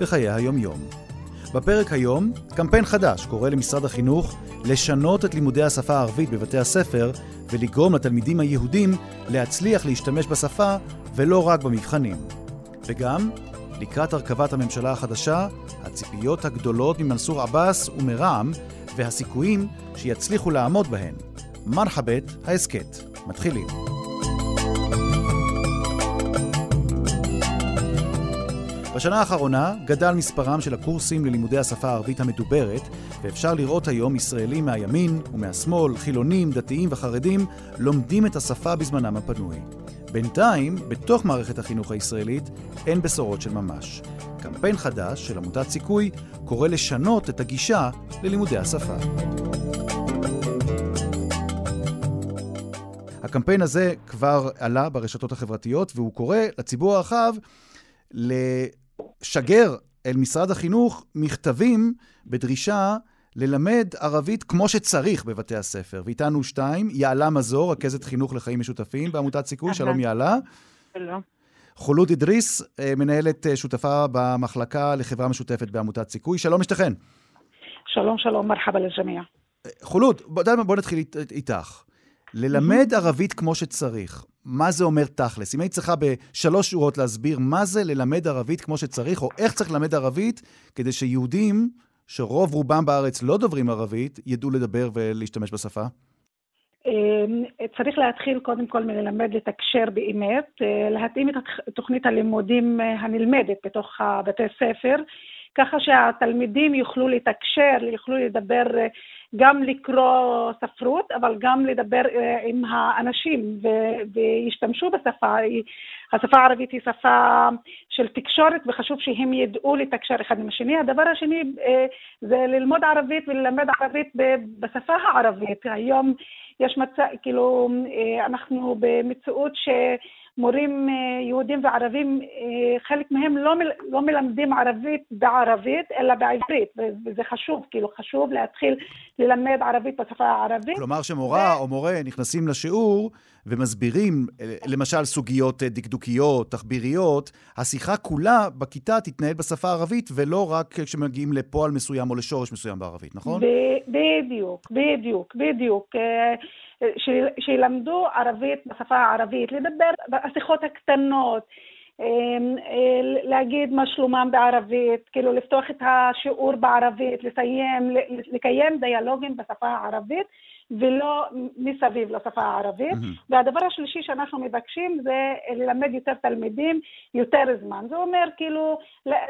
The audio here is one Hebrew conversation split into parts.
וחיי היומיום. בפרק היום, קמפיין חדש קורא למשרד החינוך לשנות את לימודי השפה הערבית בבתי הספר ולגרום לתלמידים היהודים להצליח להשתמש בשפה ולא רק במבחנים. וגם, לקראת הרכבת הממשלה החדשה, הציפיות הגדולות ממנסור עבאס ומרע"מ והסיכויים שיצליחו לעמוד בהן. מרחבת ההסכת. מתחילים. בשנה האחרונה גדל מספרם של הקורסים ללימודי השפה הערבית המדוברת, ואפשר לראות היום ישראלים מהימין ומהשמאל, חילונים, דתיים וחרדים, לומדים את השפה בזמנם הפנוי. בינתיים, בתוך מערכת החינוך הישראלית, אין בשורות של ממש. קמפיין חדש של עמותת סיכוי קורא לשנות את הגישה ללימודי השפה. הקמפיין הזה כבר עלה ברשתות החברתיות, והוא קורא לציבור הרחב לשגר אל משרד החינוך מכתבים בדרישה ללמד ערבית כמו שצריך בבתי הספר. ואיתנו שתיים, יעלה מזור, רכזת חינוך לחיים משותפים בעמותת סיכוי, שלום יעלה. שלום. חולוד אדריס, אה, מנהלת אה, שותפה במחלקה לחברה משותפת בעמותת סיכוי. שלום לשתיכן. שלום, שלום, מרחבה לג'מיע. אה, חולוד, בוא, בוא נתחיל איתך. ללמד ערבית כמו שצריך, מה זה אומר תכלס? אם היית צריכה בשלוש שורות להסביר מה זה ללמד ערבית כמו שצריך, או איך צריך ללמד ערבית, כדי שיהודים, שרוב רובם בארץ לא דוברים ערבית, ידעו לדבר ולהשתמש בשפה? אמ, צריך להתחיל קודם כל מללמד לתקשר באמת, אה, להתאים את תוכנית הלימודים אה, הנלמדת בתוך בתי ספר, ככה שהתלמידים יוכלו לתקשר, יוכלו לדבר, אה, גם לקרוא ספרות, אבל גם לדבר עם האנשים וישתמשו בשפה. השפה הערבית היא שפה של תקשורת וחשוב שהם ידעו לתקשר אחד עם השני. הדבר השני זה ללמוד ערבית וללמד ערבית בשפה הערבית. היום יש מצב, כאילו, אה, אנחנו במציאות שמורים אה, יהודים וערבים, אה, חלק מהם לא, לא מלמדים ערבית בערבית, אלא בעברית, וזה חשוב, כאילו, חשוב להתחיל ללמד ערבית בשפה הערבית. כלומר שמורה ו... או מורה נכנסים לשיעור ומסבירים, למשל, סוגיות דקדוקיות, תחביריות, השיחה כולה בכיתה תתנהל בשפה הערבית, ולא רק כשמגיעים לפועל מסוים או לשורש מסוים בערבית, נכון? בדיוק, בדיוק, בדיוק. שילמדו ערבית בשפה הערבית, לדבר בשיחות הקטנות, אמ, להגיד מה שלומם בערבית, כאילו לפתוח את השיעור בערבית, לסיים, לקיים דיאלוגים בשפה הערבית ולא מסביב לשפה הערבית. Mm-hmm. והדבר השלישי שאנחנו מבקשים זה ללמד יותר תלמידים יותר זמן. זה אומר כאילו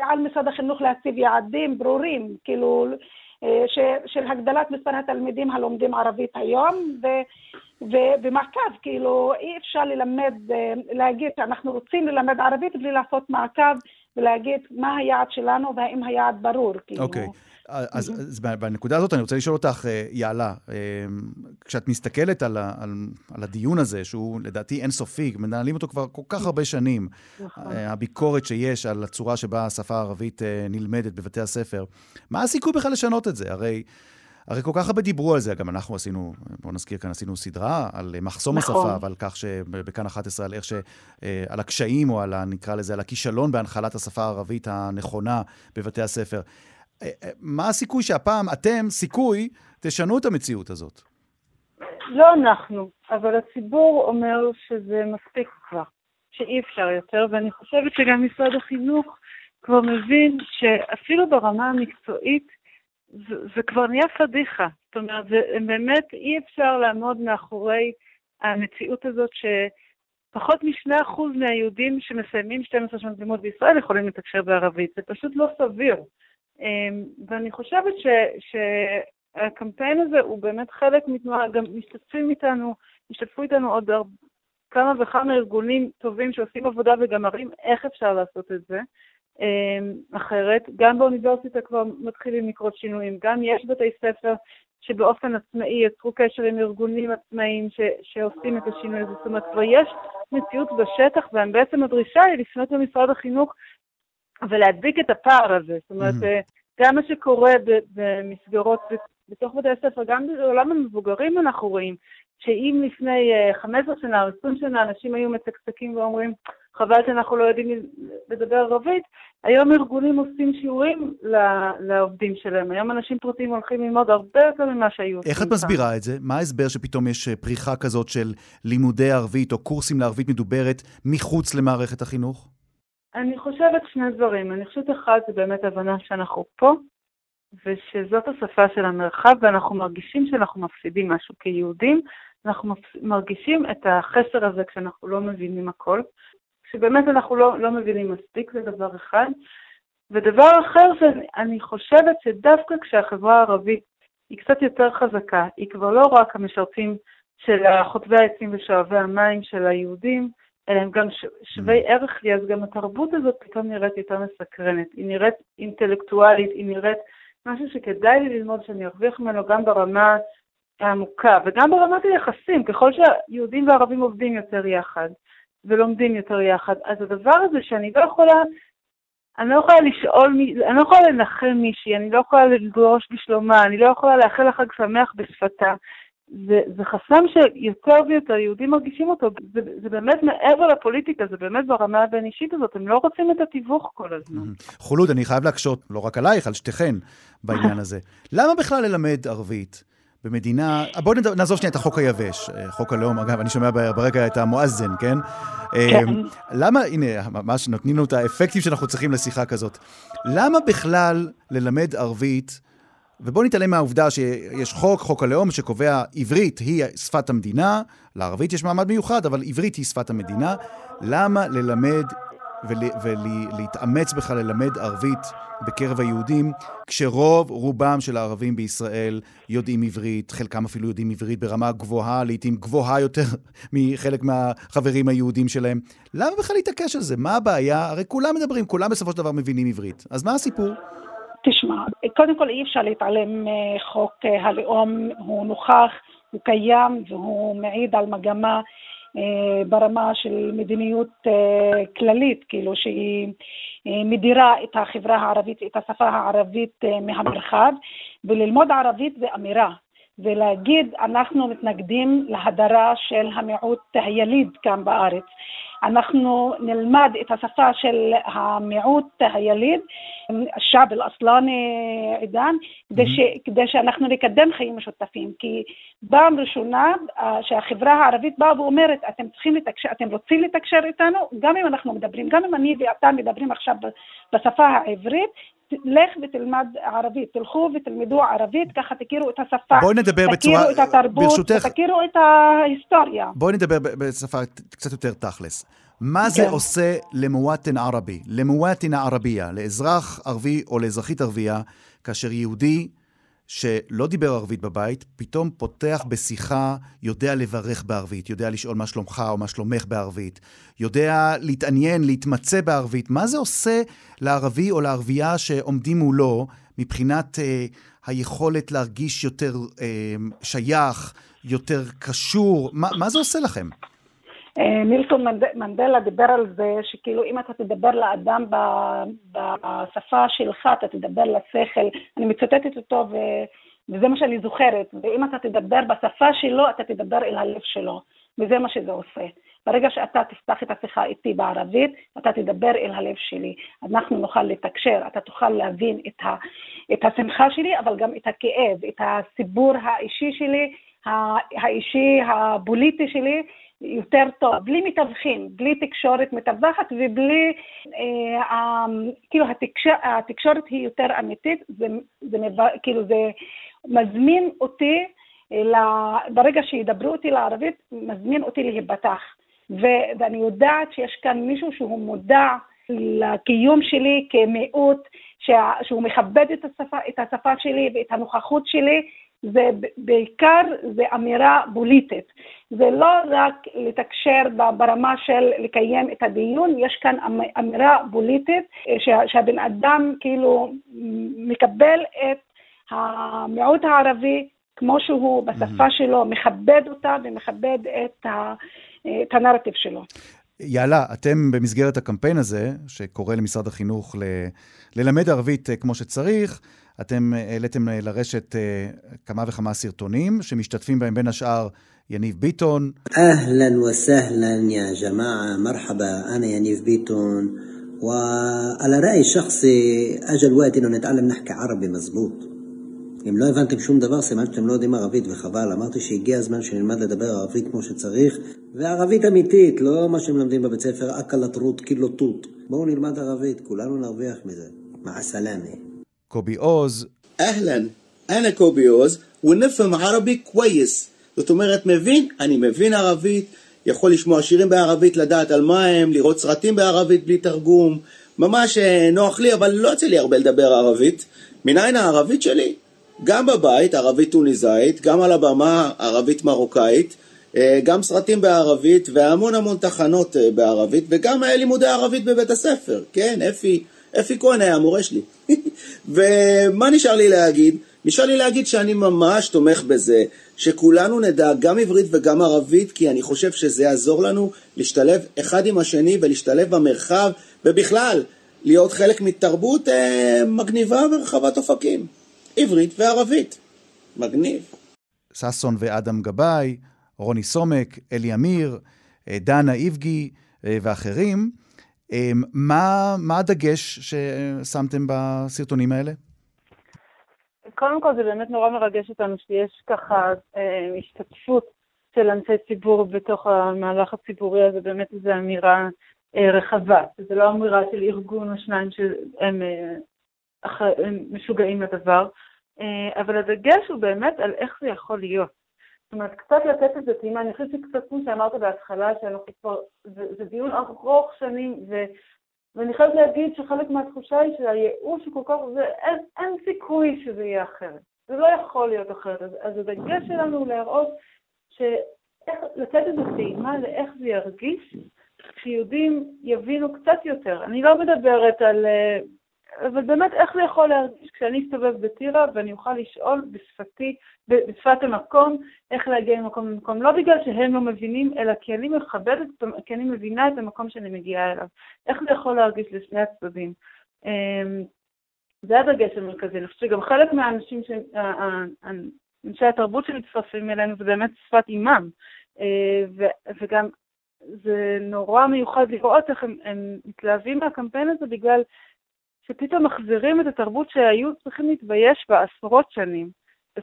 על משרד החינוך להציב יעדים ברורים, כאילו אה, של הגדלת מספר התלמידים הלומדים ערבית היום, ו, ובמעקב, כאילו אי אפשר ללמד, אה, להגיד שאנחנו רוצים ללמד ערבית בלי לעשות מעקב ולהגיד מה היעד שלנו והאם היעד ברור, כאילו. אוקיי. Okay. אז, אז בנקודה הזאת אני רוצה לשאול אותך, אה, יעלה, כשאת מסתכלת על, על, על הדיון הזה, שהוא לדעתי אינסופי, מנהלים אותו כבר כל כך הרבה שנים, נכון. הביקורת שיש על הצורה שבה השפה הערבית נלמדת בבתי הספר, מה הסיכוי בכלל לשנות את זה? הרי... הרי כל כך הרבה דיברו על זה, גם אנחנו עשינו, בואו נזכיר כאן, עשינו סדרה על מחסום נכון. השפה, ועל כך שבכאן 11, על איך ש... אה, על הקשיים, או על, נקרא לזה, על הכישלון בהנחלת השפה הערבית הנכונה בבתי הספר. אה, אה, מה הסיכוי שהפעם אתם, סיכוי, תשנו את המציאות הזאת? לא אנחנו, אבל הציבור אומר שזה מספיק כבר, שאי אפשר יותר, ואני חושבת שגם משרד החינוך כבר מבין שאפילו ברמה המקצועית, זה, זה כבר נהיה פדיחה. זאת אומרת, זה, באמת אי אפשר לעמוד מאחורי המציאות הזאת שפחות מ-2% מהיהודים שמסיימים 12 שנות לימוד בישראל יכולים לתקשר בערבית. זה פשוט לא סביר. אמ, ואני חושבת ש, שהקמפיין הזה הוא באמת חלק מתנועה, גם משתתפים איתנו, השתתפו איתנו עוד כמה וכמה ארגונים טובים שעושים עבודה וגם מראים איך אפשר לעשות את זה. אחרת. גם באוניברסיטה כבר מתחילים לקרות שינויים, גם יש בתי ספר שבאופן עצמאי יצרו קשר עם ארגונים עצמאיים ש, שעושים את השינוי הזה. זאת אומרת, כבר יש מציאות בשטח, ובעצם הדרישה היא לפנות למשרד החינוך ולהדביק את הפער הזה. זאת אומרת, mm-hmm. גם מה שקורה במסגרות בתוך בתי הספר, גם בעולם המבוגרים אנחנו רואים שאם לפני 15 אה, שנה או 20 שנה אנשים היו מצקצקים ואומרים, חבל שאנחנו לא יודעים לדבר ערבית, היום ארגונים עושים שיעורים לעובדים שלהם. היום אנשים פרטיים הולכים ללמוד הרבה יותר ממה שהיו עושים. איך את מסבירה את זה? מה ההסבר שפתאום יש אה, פריחה כזאת של לימודי ערבית או קורסים לערבית מדוברת מחוץ למערכת החינוך? אני חושבת שני דברים. אני חושבת אחד, זה באמת הבנה שאנחנו פה, ושזאת השפה של המרחב, ואנחנו מרגישים שאנחנו מפסידים משהו כיהודים. אנחנו מרגישים את החסר הזה כשאנחנו לא מבינים הכל, שבאמת אנחנו לא, לא מבינים מספיק, זה דבר אחד. ודבר אחר, שאני חושבת שדווקא כשהחברה הערבית היא קצת יותר חזקה, היא כבר לא רק המשרתים של חוטבי העצים ושואבי המים של היהודים, אלא הם גם שווי mm. ערך לי, אז גם התרבות הזאת פתאום נראית יותר מסקרנת. היא נראית אינטלקטואלית, היא נראית משהו שכדאי לי ללמוד שאני ארוויח ממנו גם ברמה העמוקה וגם ברמת היחסים, ככל שיהודים וערבים עובדים יותר יחד ולומדים יותר יחד, אז הדבר הזה שאני לא יכולה, אני לא יכולה לשאול, אני לא יכולה לנחם מישהי, אני לא יכולה לדרוש בשלומה, אני לא יכולה לאחל לה חג שמח בשפתה. זה, זה חסם שיותר ויותר יהודים מרגישים אותו, זה, זה באמת מעבר לפוליטיקה, זה באמת ברמה הבין-אישית הזאת, הם לא רוצים את התיווך כל הזמן. חולוד, אני חייב להקשות, לא רק עלייך, על שתיכן בעניין הזה. למה בכלל ללמד ערבית? במדינה, בואו נעזוב שנייה את החוק היבש, אה, חוק הלאום, אגב, אני שומע ברקע את המואזן, כן? כן. אמ, למה, הנה, ממש נותנים לנו את האפקטים שאנחנו צריכים לשיחה כזאת. למה בכלל ללמד ערבית, ובואו נתעלם מהעובדה שיש חוק, חוק הלאום, שקובע עברית היא שפת המדינה, לערבית יש מעמד מיוחד, אבל עברית היא שפת המדינה. למה ללמד ולהתאמץ בכלל ללמד ערבית בקרב היהודים, כשרוב רובם של הערבים בישראל יודעים עברית, חלקם אפילו יודעים עברית ברמה גבוהה, לעיתים גבוהה יותר מחלק מהחברים היהודים שלהם. למה בכלל להתעקש על זה? מה הבעיה? הרי כולם מדברים, כולם בסופו של דבר מבינים עברית. אז מה הסיפור? תשמע, קודם כל אי אפשר להתעלם מחוק הלאום, הוא נוכח, הוא קיים והוא מעיד על מגמה אה, ברמה של מדיניות אה, כללית, כאילו שהיא אה, מדירה את החברה הערבית, את השפה הערבית מהמרחב, וללמוד ערבית זה אמירה. ולהגיד אנחנו מתנגדים להדרה של המיעוט היליד כאן בארץ. אנחנו נלמד את השפה של המיעוט היליד, השעב אל-אסלאני עידן, כדי, ש, כדי שאנחנו נקדם חיים משותפים. כי פעם ראשונה שהחברה הערבית באה ואומרת, אתם צריכים לתקשר, אתם רוצים לתקשר איתנו, גם אם אנחנו מדברים, גם אם אני ואתה מדברים עכשיו בשפה העברית, לך ותלמד ערבית, תלכו ותלמדו ערבית, ככה תכירו את השפה. בואי נדבר בצורה, תכירו את התרבות, ברשותך, ותכירו את ההיסטוריה. בואי נדבר בשפה קצת יותר תכלס. מה זה כן. עושה למואטן ערבי, למואטן ערבייה, לאזרח ערבי או לאזרחית ערבייה, כאשר יהודי שלא דיבר ערבית בבית, פתאום פותח בשיחה, יודע לברך בערבית, יודע לשאול מה שלומך או מה שלומך בערבית, יודע להתעניין, להתמצא בערבית. מה זה עושה לערבי או לערבייה שעומדים מולו מבחינת אה, היכולת להרגיש יותר אה, שייך, יותר קשור? מה, מה זה עושה לכם? אה, מילטון מנדלה דיבר על זה שכאילו אם אתה תדבר לאדם בשפה שלך, אתה תדבר לשכל, אני מצטטת אותו ו... וזה מה שאני זוכרת, ואם אתה תדבר בשפה שלו, אתה תדבר אל הלב שלו, וזה מה שזה עושה. ברגע שאתה תפתח את השיחה איתי בערבית, אתה תדבר אל הלב שלי. אנחנו נוכל לתקשר, אתה תוכל להבין את, ה, את השמחה שלי, אבל גם את הכאב, את הסיפור האישי שלי, האישי, הפוליטי שלי, יותר טוב, בלי מתווכים, בלי תקשורת מתווכת ובלי, אה, כאילו התקשר, התקשורת היא יותר אמיתית, זה, זה כאילו זה מזמין אותי, אה, ברגע שידברו אותי לערבית, מזמין אותי להיפתח. ואני יודעת שיש כאן מישהו שהוא מודע לקיום שלי כמיעוט, שהוא מכבד את השפה, את השפה שלי ואת הנוכחות שלי, זה בעיקר, זה אמירה פוליטית. זה לא רק לתקשר ברמה של לקיים את הדיון, יש כאן אמ-, אמירה פוליטית אה, שהבן אדם כאילו מקבל את המיעוט הערבי כמו שהוא בשפה שלו, מכבד אותה ומכבד את, ה, את הנרטיב שלו. יאללה, אתם במסגרת הקמפיין הזה, שקורא למשרד החינוך ל, ללמד ערבית אה, כמו שצריך, אתם אה, העליתם אה, לרשת אה, כמה וכמה סרטונים שמשתתפים בהם בין השאר יניב ביטון. אהלן וסהלן יא ג'מאעה, מרחבה, אנא יניב ביטון. ועל הרעי שחסי, אג'ל וואטינו לא נתעלם نتعلم ערבי מזבוט. אם לא הבנתם שום דבר, סימן שאתם לא יודעים ערבית, וחבל. אמרתי שהגיע הזמן שנלמד לדבר ערבית כמו שצריך, וערבית אמיתית, לא מה שמלמדים בבית ספר, אקלטרות, קילוטות. לא בואו נלמד ערבית, כולנו נרוויח מזה. מע סלאמה. קובי עוז. אהלן, אנה קובי עוז, ונפם ערבי קווייס. זאת אומרת, מבין? אני מבין ערבית, יכול לשמוע שירים בערבית, לדעת על מה הם, לראות סרטים בערבית בלי תרגום. ממש אה, נוח לי, אבל לא יוצא לי הרבה לדבר ערבית. מניין הערבית שלי? גם בבית, ערבית טוניסאית, גם על הבמה, ערבית מרוקאית, אה, גם סרטים בערבית והמון המון תחנות אה, בערבית, וגם לימודי ערבית בבית הספר, כן, אפי, אפי כהן היה המורה שלי. ומה נשאר לי להגיד? נשאר לי להגיד שאני ממש תומך בזה, שכולנו נדע גם עברית וגם ערבית, כי אני חושב שזה יעזור לנו להשתלב אחד עם השני ולהשתלב במרחב, ובכלל, להיות חלק מתרבות אה, מגניבה ורחבת אופקים. עברית וערבית. מגניב. ששון ואדם גבאי, רוני סומק, אלי אמיר, אה, דנה איבגי אה, ואחרים. אה, מה, מה הדגש ששמתם בסרטונים האלה? קודם כל זה באמת נורא מרגש אותנו שיש ככה אה, השתתפות של אנשי ציבור בתוך המהלך הציבורי הזה, באמת איזו אמירה אה, רחבה. זו לא אמירה של ארגון או שניים שהם אה, משוגעים לדבר, אה, אבל הדגש הוא באמת על איך זה יכול להיות. זאת אומרת, קצת לתת את זה טעימה, אני חושבת שקצת כמו שאמרת בהתחלה, שאנחנו כבר, זה, זה דיון ארוך שנים, ו, ואני חייבת להגיד שחלק מהתחושה היא שהייאוש הוא כל כך, זה, אין, אין סיכוי שזה יהיה אחרת. זה לא יכול להיות אחרת. אז, אז הדגש שלנו הוא להראות ש... איך, לתת איזו טעימה לאיך זה ירגיש כשיהודים יבינו קצת יותר. אני לא מדברת על אה, אבל באמת, איך זה יכול להרגיש כשאני אסתובב בטירה ואני אוכל לשאול בשפתי, בשפת המקום, איך להגיע ממקום למקום? לא בגלל שהם לא מבינים, אלא כי אני מכבדת, כי אני מבינה את המקום שאני מגיעה אליו. איך זה יכול להרגיש לשני הצדדים? אמ, זה הדגש המרכזי. אני חושבת שגם חלק מהאנשים, ש... אנשי התרבות שמצטרפים אלינו, זה באמת שפת אימם. אה, וגם זה נורא מיוחד לראות איך הם, הם מתלהבים מהקמפיין הזה בגלל שפתאום מחזירים את התרבות שהיו צריכים להתבייש בה עשרות שנים.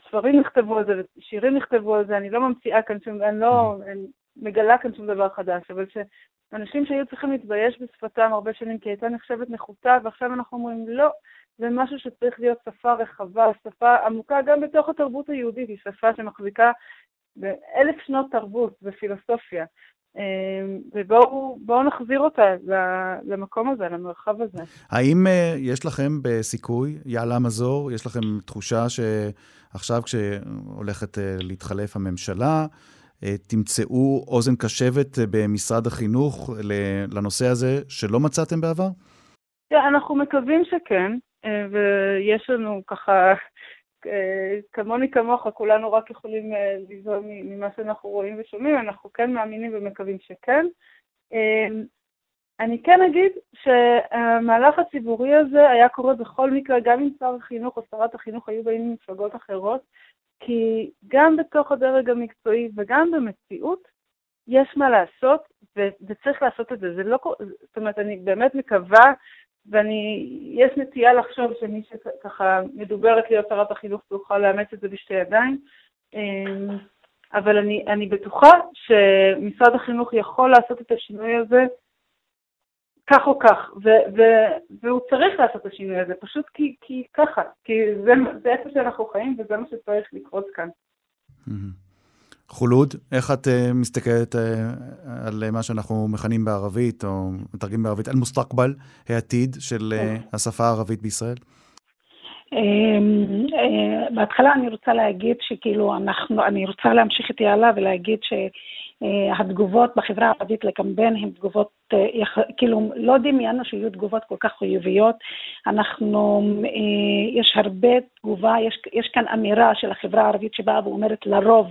ספרים נכתבו על זה, שירים נכתבו על זה, אני לא ממציאה כאן שום, אני לא אני מגלה כאן שום דבר חדש, אבל שאנשים שהיו צריכים להתבייש בשפתם הרבה שנים כי הייתה נחשבת נחותה, ועכשיו אנחנו אומרים לא, זה משהו שצריך להיות שפה רחבה, שפה עמוקה גם בתוך התרבות היהודית, היא שפה שמחזיקה באלף שנות תרבות ופילוסופיה. אמ, ובואו נחזיר אותה למקום הזה, למרחב הזה. האם אה, יש לכם בסיכוי, יעלה מזור, יש לכם תחושה שעכשיו כשהולכת אה, להתחלף הממשלה, אה, תמצאו אוזן קשבת במשרד החינוך לנושא הזה שלא מצאתם בעבר? אנחנו מקווים שכן, ויש לנו ככה כמוני כמוך, כולנו רק יכולים אה, לזהות ממה שאנחנו רואים ושומעים, אנחנו כן מאמינים ומקווים שכן. אה, אני כן אגיד שהמהלך הציבורי הזה היה קורה בכל מקרה, גם אם שר החינוך או שרת החינוך היו באים ממפלגות אחרות, כי גם בתוך הדרג המקצועי וגם במציאות יש מה לעשות, וצריך לעשות את זה. זה לא, זאת אומרת, אני באמת מקווה ואני, יש נטייה לחשוב שמי שככה מדוברת להיות שרת החינוך תוכל לאמץ את זה בשתי ידיים, אמ, אבל אני, אני בטוחה שמשרד החינוך יכול לעשות את השינוי הזה כך או כך, ו, ו, והוא צריך לעשות את השינוי הזה, פשוט כי, כי ככה, כי זה, זה איפה שאנחנו חיים וזה מה שצריך לקרות כאן. Mm-hmm. חולוד, איך את uh, מסתכלת uh, על uh, מה שאנחנו מכנים בערבית, או מתרגמים בערבית, על מוסתקבל, העתיד של uh, השפה הערבית בישראל? אמ, אה, בהתחלה אני רוצה להגיד שכאילו אנחנו, אני רוצה להמשיך את יעלה ולהגיד שהתגובות בחברה הערבית לקמפיין הן תגובות, אה, כאילו לא דמיינו שיהיו תגובות כל כך חיוביות. אנחנו, אה, יש הרבה תגובה, יש, יש כאן אמירה של החברה הערבית שבאה ואומרת לרוב,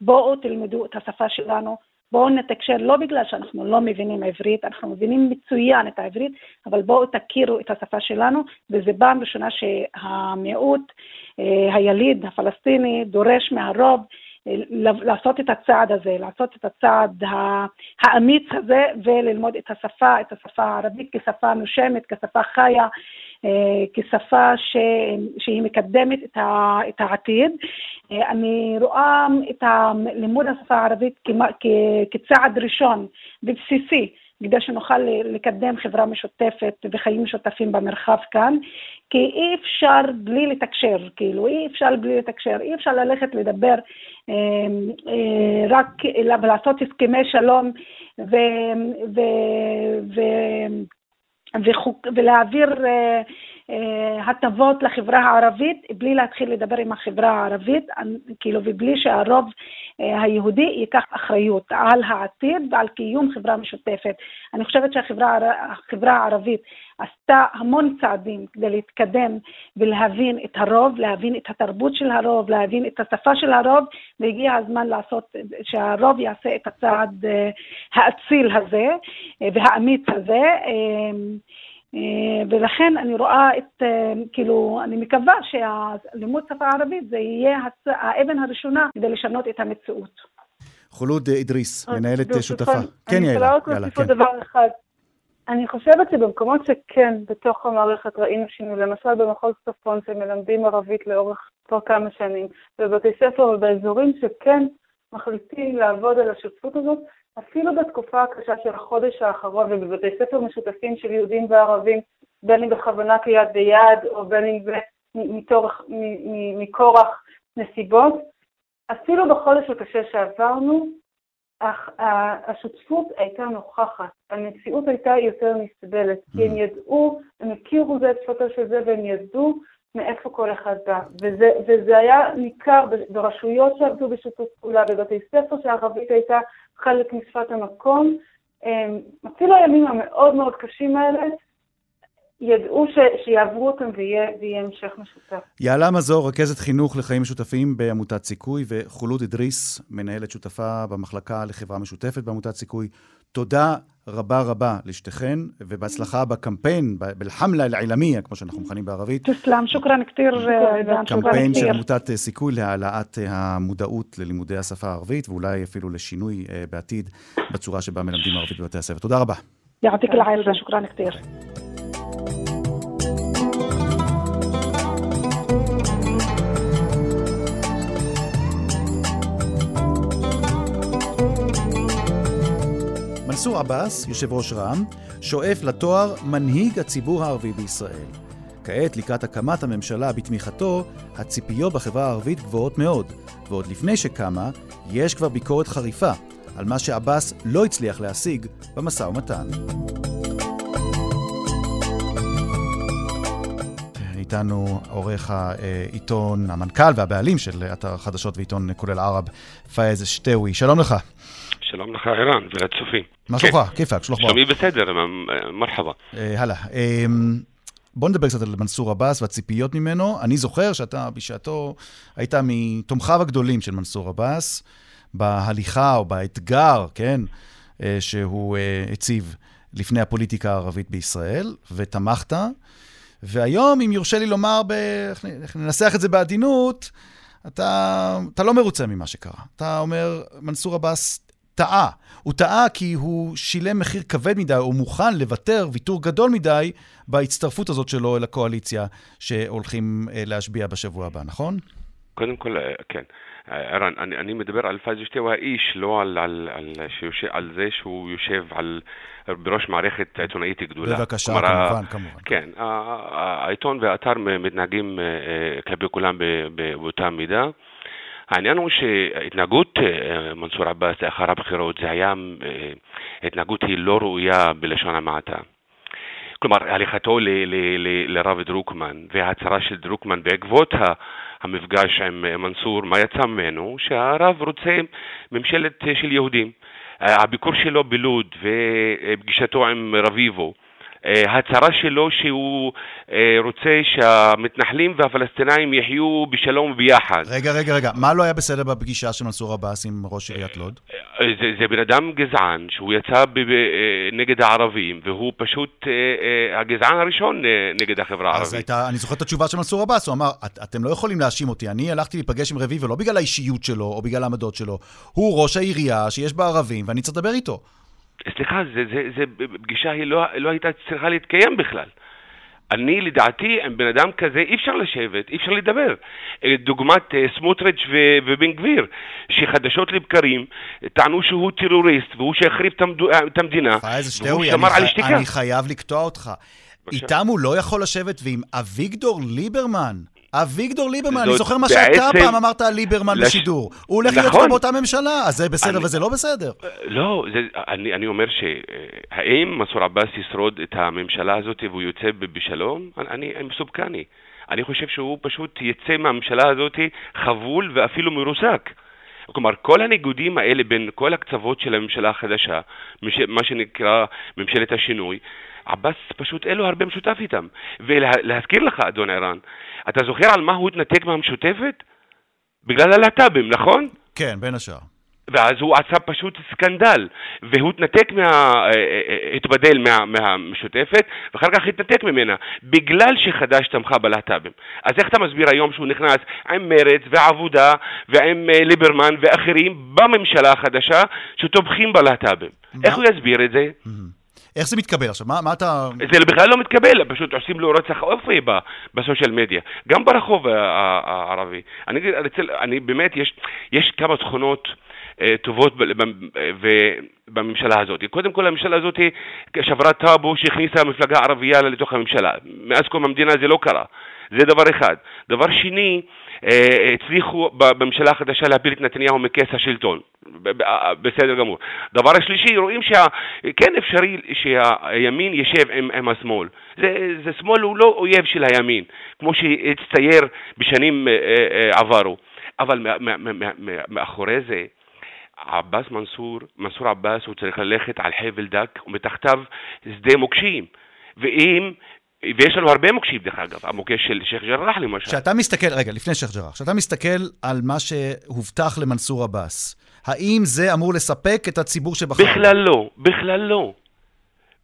בואו תלמדו את השפה שלנו, בואו נתקשר, לא בגלל שאנחנו לא מבינים עברית, אנחנו מבינים מצוין את העברית, אבל בואו תכירו את השפה שלנו, וזו פעם ראשונה שהמיעוט, אה, היליד הפלסטיני, דורש מהרוב אה, לעשות את הצעד הזה, לעשות את הצעד האמיץ הזה וללמוד את השפה, את השפה הערבית כשפה נושמת, כשפה חיה, אה, כשפה ש, שהיא מקדמת את, ה, את העתיד. אה, אני רואה את לימוד השפה הערבית כצעד ראשון ובסיסי כדי שנוכל לקדם חברה משותפת וחיים משותפים במרחב כאן, כי אי אפשר בלי לתקשר, כאילו, אי אפשר בלי לתקשר, אי אפשר ללכת לדבר אה, אה, רק לעשות הסכמי שלום ו, ו, ו, וחוק, ולהעביר אה, אה, הטבות לחברה הערבית בלי להתחיל לדבר עם החברה הערבית, כאילו, ובלי שהרוב אה, היהודי ייקח אחריות על העתיד ועל קיום חברה משותפת. אני חושבת שהחברה הערבית עשתה המון צעדים כדי להתקדם ולהבין את הרוב, להבין את התרבות של הרוב, להבין את השפה של הרוב, והגיע הזמן לעשות, שהרוב יעשה את הצעד אה, האציל הזה והאמיץ הזה. אה, ולכן אני רואה את, אה, כאילו, אני מקווה שהלימוד שפה ערבית זה יהיה האבן הראשונה כדי לשנות את המציאות. חולוד אידריס, מנהלת שותפה. כן, יעלה. להוסיף עוד דבר אחד. אני חושבת שבמקומות שכן, בתוך המערכת ראינו שינוי, למשל במחוז צפון שמלמדים ערבית לאורך כבר כמה שנים, בבתי ספר ובאזורים שכן מחליטים לעבוד על השותפות הזאת, אפילו בתקופה הקשה של החודש האחרון ובבתי ספר משותפים של יהודים וערבים, בין אם בכוונה כיד ביד או בין אם מכורח נסיבות, אפילו בחודש הקשה שעברנו, השותפות הייתה נוכחת, המציאות הייתה יותר נסבלת, כי הם mm. ידעו, הם הכירו זה את שפתו של זה והם ידעו מאיפה כל אחד בא. וזה, וזה היה ניכר ברשויות שעבדו בשיתוף פעולה, בבתי ספר שהערבית הייתה חלק משפת המקום. אמ, אפילו הימים המאוד מאוד קשים האלה, ידעו ש, שיעברו אותם ויהיה, ויהיה המשך משותף. יעלה מזור, רכזת חינוך לחיים משותפים בעמותת סיכוי, וחולוד אדריס, מנהלת שותפה במחלקה לחברה משותפת בעמותת סיכוי. תודה רבה רבה לשתיכן, ובהצלחה בקמפיין, בלחמלה אל-עילמיה, כמו שאנחנו מכנים בערבית. תסלם, שוכרן כתיר. אה, קמפיין של עמותת אה, סיכוי להעלאת אה, המודעות ללימודי השפה הערבית, ואולי אפילו לשינוי בעתיד בצורה שבה מלמדים ערבית בבתי הספר. תודה רבה. יעתיק אל שוכרן כתיר. מנסור עבאס, יושב ראש רע"מ, שואף לתואר מנהיג הציבור הערבי בישראל. כעת, לקראת הקמת הממשלה בתמיכתו, הציפיות בחברה הערבית גבוהות מאוד, ועוד לפני שקמה, יש כבר ביקורת חריפה על מה שעבאס לא הצליח להשיג במשא ומתן. איתנו עורך העיתון, המנכ"ל והבעלים של אתר החדשות ועיתון כולל ערב, פאיז שטאווי. שלום לך. שלום לך ערן ולצופים. מה שלומך? כיפאק, שלוח שלומי בסדר, מרחבה. אה, הלאה. אמ, בוא נדבר קצת על מנסור עבאס והציפיות ממנו. אני זוכר שאתה בשעתו היית מתומכיו הגדולים של מנסור עבאס, בהליכה או באתגר, כן, אה, שהוא אה, הציב לפני הפוליטיקה הערבית בישראל, ותמכת. והיום, אם יורשה לי לומר, ב... ננסח את זה בעדינות, אתה, אתה לא מרוצה ממה שקרה. אתה אומר, מנסור עבאס טעה. הוא טעה כי הוא שילם מחיר כבד מדי, הוא מוכן לוותר ויתור גדול מדי בהצטרפות הזאת שלו אל הקואליציה שהולכים אה, להשביע בשבוע הבא, נכון? קודם כל, אה, כן. ערן, אני, אני מדבר על פאז' הוא האיש, לא על, על, על, שיושב, על זה שהוא יושב על, בראש מערכת עיתונאית גדולה. בבקשה, כלומר, כמובן, כמובן. כן, העיתון והאתר מתנהגים אה, כלפי כולם באותה מידה. העניין הוא שהתנהגות אה, מנסור עבאס לאחר הבחירות זה היה, אה, התנהגות היא לא ראויה בלשון המעטה. כלומר, הליכתו לרב דרוקמן וההצהרה של דרוקמן בעקבות המפגש עם מנסור, מה יצא ממנו? שהרב רוצה ממשלת של יהודים. הביקור שלו בלוד ופגישתו עם רביבו אה, ההצהרה שלו שהוא אה, רוצה שהמתנחלים והפלסטינאים יחיו בשלום וביחד. רגע, רגע, רגע, מה לא היה בסדר בפגישה של מנסור עבאס עם ראש עיריית לוד? אה, זה, זה בן אדם גזען, שהוא יצא ב, ב, נגד הערבים, והוא פשוט הגזען הראשון נגד החברה הערבית. אז הייתה, אני זוכר את התשובה של מנסור עבאס, הוא אמר, את, אתם לא יכולים להאשים אותי, אני הלכתי להיפגש עם רביבו לא בגלל האישיות שלו או בגלל העמדות שלו, הוא ראש העירייה שיש בה ערבים ואני צריך לדבר איתו. סליחה, זה, זה, זה, פגישה היא לא, לא הייתה צריכה להתקיים בכלל. אני, לדעתי, עם בן אדם כזה אי אפשר לשבת, אי אפשר לדבר. אה, דוגמת אה, סמוטריץ' ובן גביר, שחדשות לבקרים טענו שהוא טרוריסט והוא שהחריב את המדינה, והוא שמר על שתיקה. אני חייב לקטוע אותך. איתם הוא לא יכול לשבת ועם אביגדור ליברמן. אביגדור ליברמן, אני זוכר מה שאתה פעם אמרת על ליברמן לש... בשידור. הוא הולך להיות נכון. באותה ממשלה, אז זה בסדר אני... וזה לא בסדר. לא, זה, אני, אני אומר שהאם מנסור עבאס ישרוד את הממשלה הזאת והוא יוצא בשלום? אני, אני מסופקני. אני חושב שהוא פשוט יצא מהממשלה הזאת חבול ואפילו מרוסק. כלומר, כל הניגודים האלה בין כל הקצוות של הממשלה החדשה, מה שנקרא ממשלת השינוי, עבאס פשוט אין לו הרבה משותף איתם. ולהזכיר לך, אדון ערן, אתה זוכר על מה הוא התנתק מהמשותפת? בגלל הלהט"בים, נכון? כן, בין השאר. ואז הוא עשה פשוט סקנדל, והוא התנתק מה... אה, אה, אה, התבדל מה... מהמשותפת, ואחר כך התנתק ממנה, בגלל שחד"ש תמכה בלהט"בים. אז איך אתה מסביר היום שהוא נכנס עם מרץ ועבודה ועם ליברמן ואחרים בממשלה החדשה שתומכים בלהט"בים? איך הוא יסביר את זה? איך זה מתקבל עכשיו? מה, מה אתה... זה בכלל לא מתקבל, פשוט עושים לו רצח אופי בסושיאל מדיה, גם ברחוב הערבי. אני, אני, אני באמת, יש, יש כמה תכונות אה, טובות בממשלה הזאת. קודם כל, הממשלה הזאת שברה טאבו שהכניסה מפלגה ערבייה לתוך הממשלה. מאז קום המדינה זה לא קרה. זה דבר אחד. דבר שני, אה, הצליחו בממשלה החדשה להפיל את נתניהו מכס השלטון. בסדר גמור. דבר השלישי, רואים שכן אפשרי שהימין יישב עם, עם השמאל. זה, זה שמאל הוא לא אויב של הימין, כמו שהצטייר בשנים אה, אה, עברו. אבל מאחורי זה, עבאס מנסור, מנסור עבאס, הוא צריך ללכת על חבל דק ומתחתיו שדה מוקשים. ואם ויש לנו הרבה מוקשים, דרך אגב, המוקש של שייח' ג'ראח למשל. כשאתה מסתכל, רגע, לפני שייח' ג'ראח, כשאתה מסתכל על מה שהובטח למנסור עבאס, האם זה אמור לספק את הציבור שבחר? בכלל לא, בכלל לא.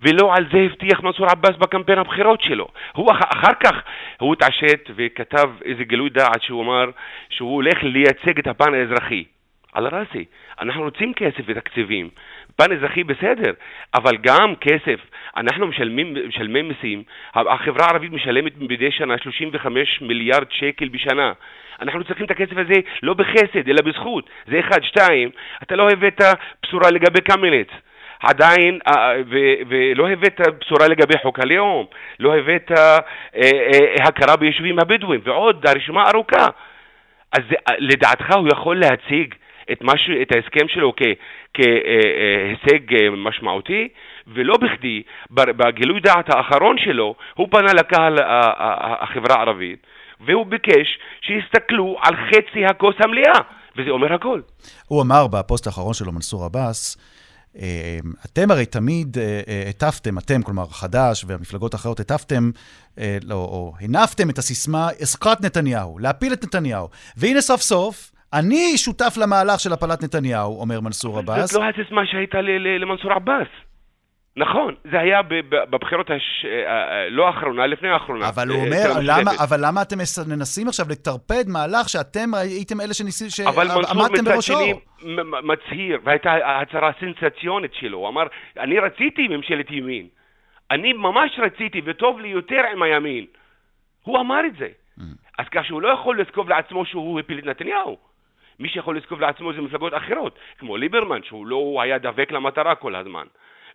ולא על זה הבטיח מנסור עבאס בקמפיין הבחירות שלו. הוא אחר כך, הוא התעשת וכתב איזה גילוי דעת שהוא אמר שהוא הולך לייצג את הפן האזרחי. על ראסי, אנחנו רוצים כסף ותקציבים. פן אזרחי בסדר, אבל גם כסף. אנחנו משלמים, משלמי מיסים, החברה הערבית משלמת מדי שנה 35 מיליארד שקל בשנה. אנחנו צריכים את הכסף הזה לא בחסד, אלא בזכות. זה אחד. שתיים, אתה לא הבאת בשורה לגבי קמיניץ. עדיין, אה, ולא הבאת בשורה לגבי חוק הלאום, לא הבאת אה, אה, הכרה ביישובים הבדואים, ועוד, הרשימה ארוכה. אז לדעתך הוא יכול להציג את, מש... את ההסכם שלו כ... כהישג אה, משמעותי, ולא בכדי, בגילוי דעת האחרון שלו, הוא פנה לקהל החברה הערבית, והוא ביקש שיסתכלו על חצי הכוס המלאה, וזה אומר הכל. הוא אמר בפוסט האחרון שלו, מנסור עבאס, אה, אתם הרי תמיד אה, הטפתם, אתם, כלומר חד"ש והמפלגות האחרות, הטפתם, לא, או הנפתם את הסיסמה, עסקת נתניהו, להפיל את נתניהו. והנה סוף סוף, אני שותף למהלך של הפלת נתניהו, אומר מנסור עבאס. זאת לא הסיסמה שהייתה למנסור עבאס. נכון, זה היה בבחירות הש... אה, אה, לא האחרונה, לפני האחרונה. אבל הוא אה, אומר, למה, אבל למה אתם מנסים עכשיו לטרפד מהלך שאתם הייתם אלה שניסים, שעמדתם בראשו? אבל מנסור מצד שני מצהיר, והייתה הצהרה סנסציונית שלו, הוא אמר, אני רציתי ממשלת ימין. אני ממש רציתי, וטוב לי יותר עם הימין. הוא אמר את זה. Mm. אז כך שהוא לא יכול לזקוב לעצמו שהוא הפיל את נתניהו. מי שיכול לזקוף לעצמו זה מפלגות אחרות, כמו ליברמן, שהוא לא היה דבק למטרה כל הזמן,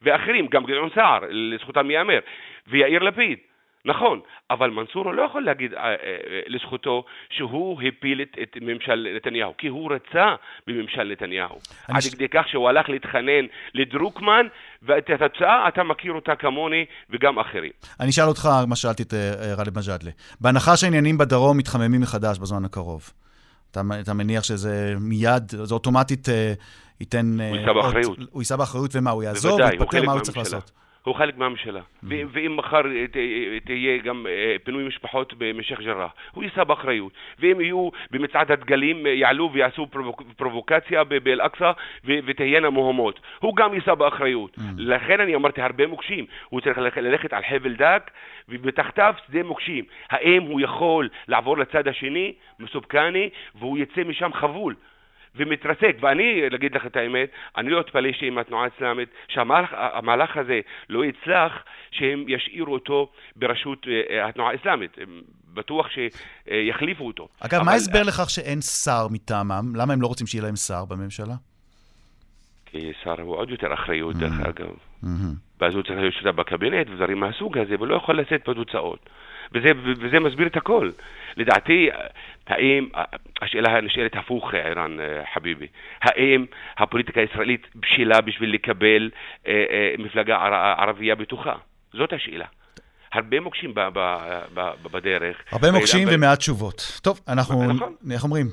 ואחרים, גם גדעון סער, לזכותם ייאמר, ויאיר לפיד. נכון, אבל מנסור לא יכול להגיד אה, אה, אה, לזכותו שהוא הפיל את, את ממשל נתניהו, כי הוא רצה בממשל נתניהו. עד ש... כדי כך שהוא הלך להתחנן לדרוקמן, ואת התוצאה אתה מכיר אותה כמוני וגם אחרים. אני אשאל אותך מה שאלתי את גאלב מג'אדלה. בהנחה שהעניינים בדרום מתחממים מחדש בזמן הקרוב, אתה, אתה מניח שזה מיד, זה אוטומטית ייתן... הוא יישא באחריות. הוא יישא באחריות, ומה, הוא יעזוב, מה הוא צריך לעשות? הוא חלק מהממשלה. Mm-hmm. ואם מחר תהיה גם אה, פינוי משפחות במשך ג'רה, הוא יישא באחריות. ואם יהיו במצעד הדגלים, אה, יעלו ויעשו פרובוקציה באל-אקצא ותהיינה מהומות, הוא גם יישא באחריות. Mm-hmm. לכן אני אמרתי הרבה מוקשים. הוא צריך ללכת על חבל דק ומתחתיו שדה מוקשים. האם הוא יכול לעבור לצד השני, מסופקני, והוא יצא משם חבול? ומתרסק. ואני, להגיד לך את האמת, אני לא אתפלא שאם התנועה האסלאמית, שהמהלך הזה לא יצלח, שהם ישאירו אותו בראשות אה, אה, התנועה האסלאמית. בטוח שיחליפו אותו. אגב, אבל... מה ההסבר לכך שאין שר מטעמם? למה הם לא רוצים שיהיה להם שר בממשלה? כי שר הוא עוד יותר אחריות, דרך mm-hmm. אגב. Mm-hmm. ואז הוא צריך להיות שותף בקבינט ודברים מהסוג הזה, ולא יכול לשאת בתוצאות. וזה, וזה מסביר את הכל. לדעתי, האם, השאלה נשאלת הפוך, ערן אה, חביבי, האם הפוליטיקה הישראלית בשלה בשביל לקבל אה, אה, מפלגה ערבייה בתוכה? זאת השאלה. הרבה מוקשים ב- ב- ב- בדרך. הרבה מוקשים ומעט תשובות. טוב, אנחנו, נכון. איך אומרים?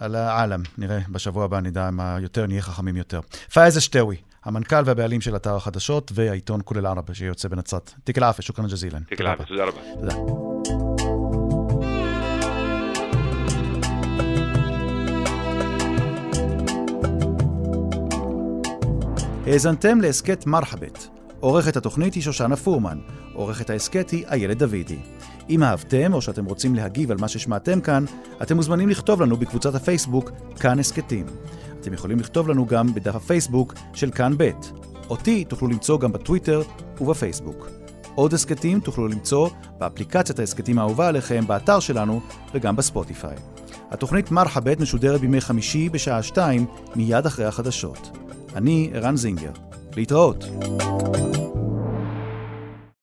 על העלם, נראה בשבוע הבא, נדע מה יותר, נהיה חכמים יותר. פאיז אשטאווי, המנכ"ל והבעלים של אתר החדשות והעיתון כולל אל-ערבה שיוצא בנצרת. תיק אל-עפה, שוכרן ג'זילן. תיק אל-עפה, תודה רבה. תודה. האזנתם להסכת מרחבת. עורכת התוכנית היא שושנה פורמן, עורכת ההסכת היא איילת דוידי. אם אהבתם או שאתם רוצים להגיב על מה ששמעתם כאן, אתם מוזמנים לכתוב לנו בקבוצת הפייסבוק כאן הסכתים. אתם יכולים לכתוב לנו גם בדף הפייסבוק של כאן ב'. אותי תוכלו למצוא גם בטוויטר ובפייסבוק. עוד הסכתים תוכלו למצוא באפליקציית ההסכתים האהובה עליכם, באתר שלנו וגם בספוטיפיי. התוכנית מרחבת משודרת בימי חמישי בשעה שתיים, מיד אחרי החדשות. אני ערן זינגר. להתראות.